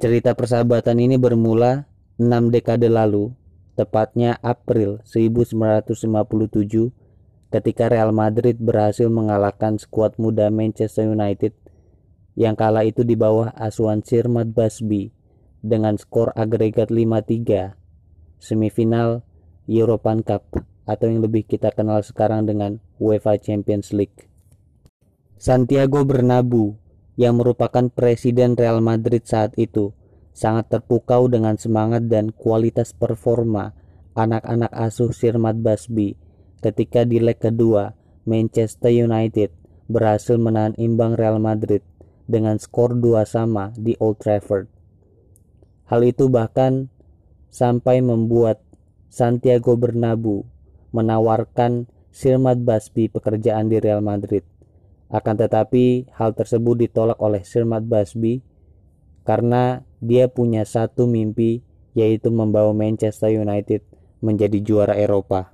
Cerita persahabatan ini bermula 6 dekade lalu, tepatnya April 1957 ketika Real Madrid berhasil mengalahkan skuad muda Manchester United yang kala itu di bawah asuhan Sir Matt Busby dengan skor agregat 5-3 semifinal European Cup atau yang lebih kita kenal sekarang dengan UEFA Champions League. Santiago Bernabeu yang merupakan presiden Real Madrid saat itu sangat terpukau dengan semangat dan kualitas performa anak-anak asuh Sir Matt Busby ketika di leg kedua Manchester United berhasil menahan imbang Real Madrid dengan skor dua sama di Old Trafford. Hal itu bahkan sampai membuat Santiago Bernabeu menawarkan Sir Matt Busby pekerjaan di Real Madrid. Akan tetapi hal tersebut ditolak oleh Sir Matt Busby karena dia punya satu mimpi yaitu membawa Manchester United menjadi juara Eropa.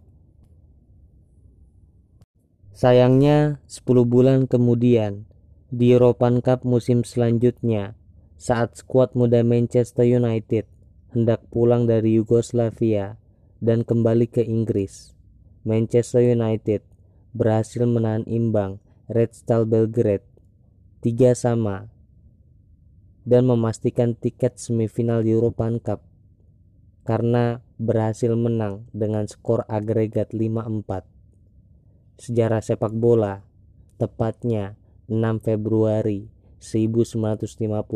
Sayangnya 10 bulan kemudian di European Cup musim selanjutnya saat skuad muda Manchester United hendak pulang dari Yugoslavia dan kembali ke Inggris. Manchester United berhasil menahan imbang Red Star Belgrade tiga sama dan memastikan tiket semifinal European Cup karena berhasil menang dengan skor agregat 5-4. Sejarah sepak bola tepatnya 6 Februari 1958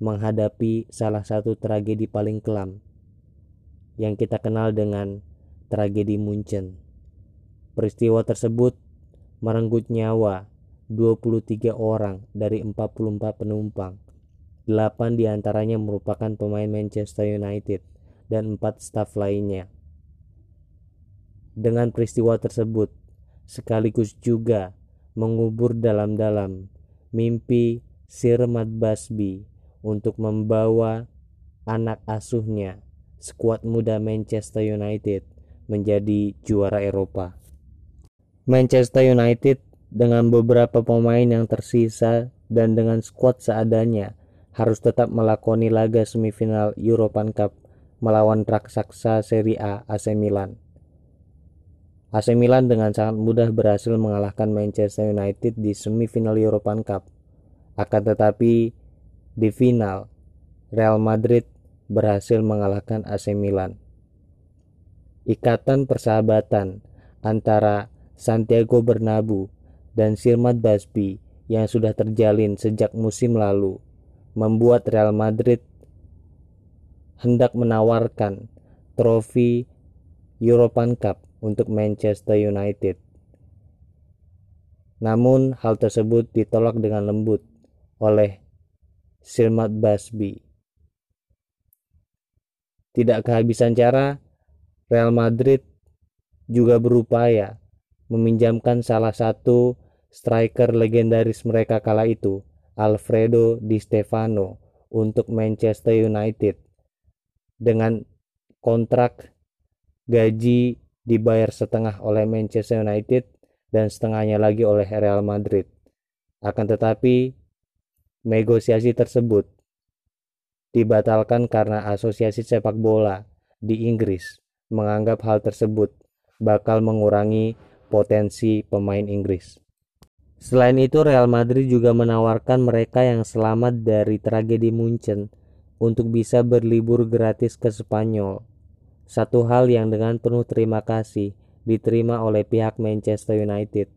menghadapi salah satu tragedi paling kelam yang kita kenal dengan tragedi Munchen. Peristiwa tersebut merenggut nyawa 23 orang dari 44 penumpang. 8 di antaranya merupakan pemain Manchester United dan 4 staf lainnya. Dengan peristiwa tersebut, sekaligus juga mengubur dalam-dalam mimpi Sir Matt Busby untuk membawa anak asuhnya skuad muda Manchester United menjadi juara Eropa. Manchester United dengan beberapa pemain yang tersisa dan dengan skuad seadanya harus tetap melakoni laga semifinal European Cup melawan raksasa Serie A AC Milan. AC Milan dengan sangat mudah berhasil mengalahkan Manchester United di semifinal European Cup. Akan tetapi di final Real Madrid berhasil mengalahkan AC Milan. Ikatan persahabatan antara Santiago Bernabeu dan Sirmat Basbi yang sudah terjalin sejak musim lalu membuat Real Madrid hendak menawarkan trofi European Cup untuk Manchester United. Namun hal tersebut ditolak dengan lembut oleh Sirmat Basbi. Tidak kehabisan cara, Real Madrid juga berupaya meminjamkan salah satu striker legendaris mereka kala itu, Alfredo Di Stefano, untuk Manchester United dengan kontrak gaji dibayar setengah oleh Manchester United dan setengahnya lagi oleh Real Madrid. Akan tetapi negosiasi tersebut dibatalkan karena asosiasi sepak bola di Inggris menganggap hal tersebut bakal mengurangi potensi pemain Inggris. Selain itu, Real Madrid juga menawarkan mereka yang selamat dari tragedi Munchen untuk bisa berlibur gratis ke Spanyol. Satu hal yang dengan penuh terima kasih diterima oleh pihak Manchester United.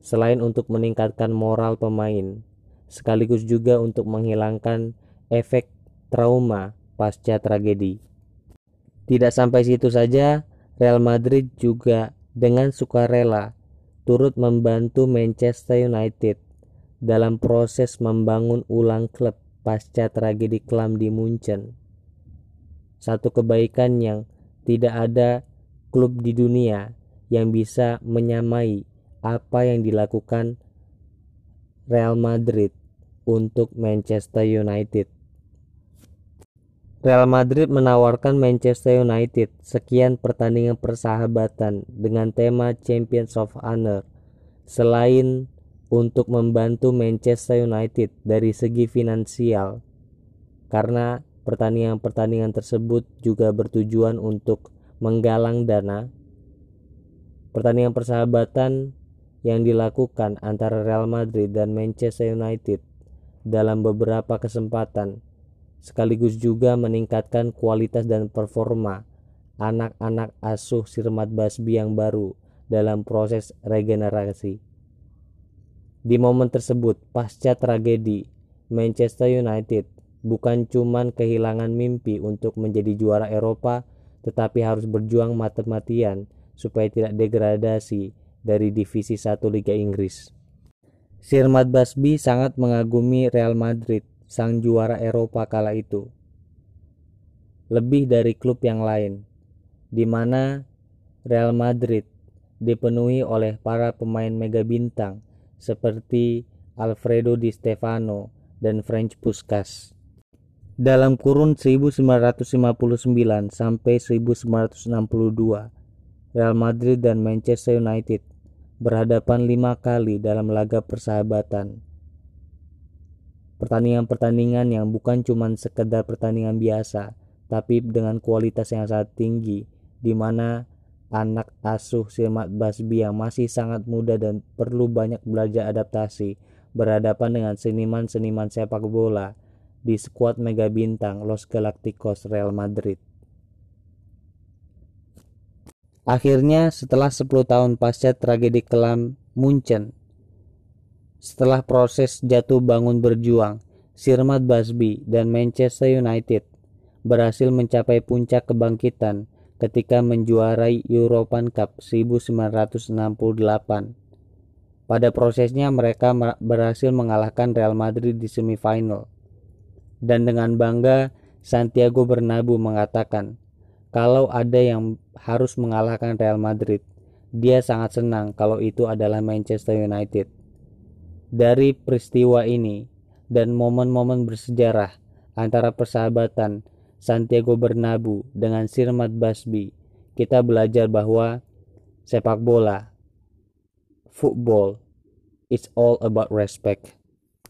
Selain untuk meningkatkan moral pemain, sekaligus juga untuk menghilangkan efek trauma pasca tragedi. Tidak sampai situ saja, Real Madrid juga dengan sukarela turut membantu Manchester United dalam proses membangun ulang klub pasca tragedi kelam di Munchen. Satu kebaikan yang tidak ada klub di dunia yang bisa menyamai apa yang dilakukan Real Madrid untuk Manchester United. Real Madrid menawarkan Manchester United sekian pertandingan persahabatan dengan tema Champions of Honor selain untuk membantu Manchester United dari segi finansial karena pertandingan-pertandingan tersebut juga bertujuan untuk menggalang dana. Pertandingan persahabatan yang dilakukan antara Real Madrid dan Manchester United dalam beberapa kesempatan sekaligus juga meningkatkan kualitas dan performa anak-anak asuh Sirmat Basbi yang baru dalam proses regenerasi. Di momen tersebut, pasca tragedi, Manchester United bukan cuma kehilangan mimpi untuk menjadi juara Eropa, tetapi harus berjuang mati-matian supaya tidak degradasi dari divisi 1 Liga Inggris. Sir Mat Basbi sangat mengagumi Real Madrid, sang juara Eropa kala itu. Lebih dari klub yang lain, di mana Real Madrid dipenuhi oleh para pemain mega bintang seperti Alfredo Di Stefano dan French Puskas. Dalam kurun 1959 sampai 1962, Real Madrid dan Manchester United berhadapan lima kali dalam laga persahabatan. Pertandingan-pertandingan yang bukan cuma sekedar pertandingan biasa, tapi dengan kualitas yang sangat tinggi, di mana anak asuh Simat Basbi yang masih sangat muda dan perlu banyak belajar adaptasi berhadapan dengan seniman-seniman sepak bola di skuad mega bintang Los Galacticos Real Madrid. Akhirnya setelah 10 tahun pasca tragedi kelam Munchen, setelah proses jatuh bangun berjuang, Sirmat Basbi dan Manchester United berhasil mencapai puncak kebangkitan ketika menjuarai European Cup 1968. Pada prosesnya mereka berhasil mengalahkan Real Madrid di semifinal dan dengan bangga Santiago Bernabeu mengatakan, kalau ada yang harus mengalahkan Real Madrid, dia sangat senang kalau itu adalah Manchester United. Dari peristiwa ini dan momen-momen bersejarah antara persahabatan Santiago Bernabeu dengan Sirmat Basbi, kita belajar bahwa sepak bola, football, it's all about respect.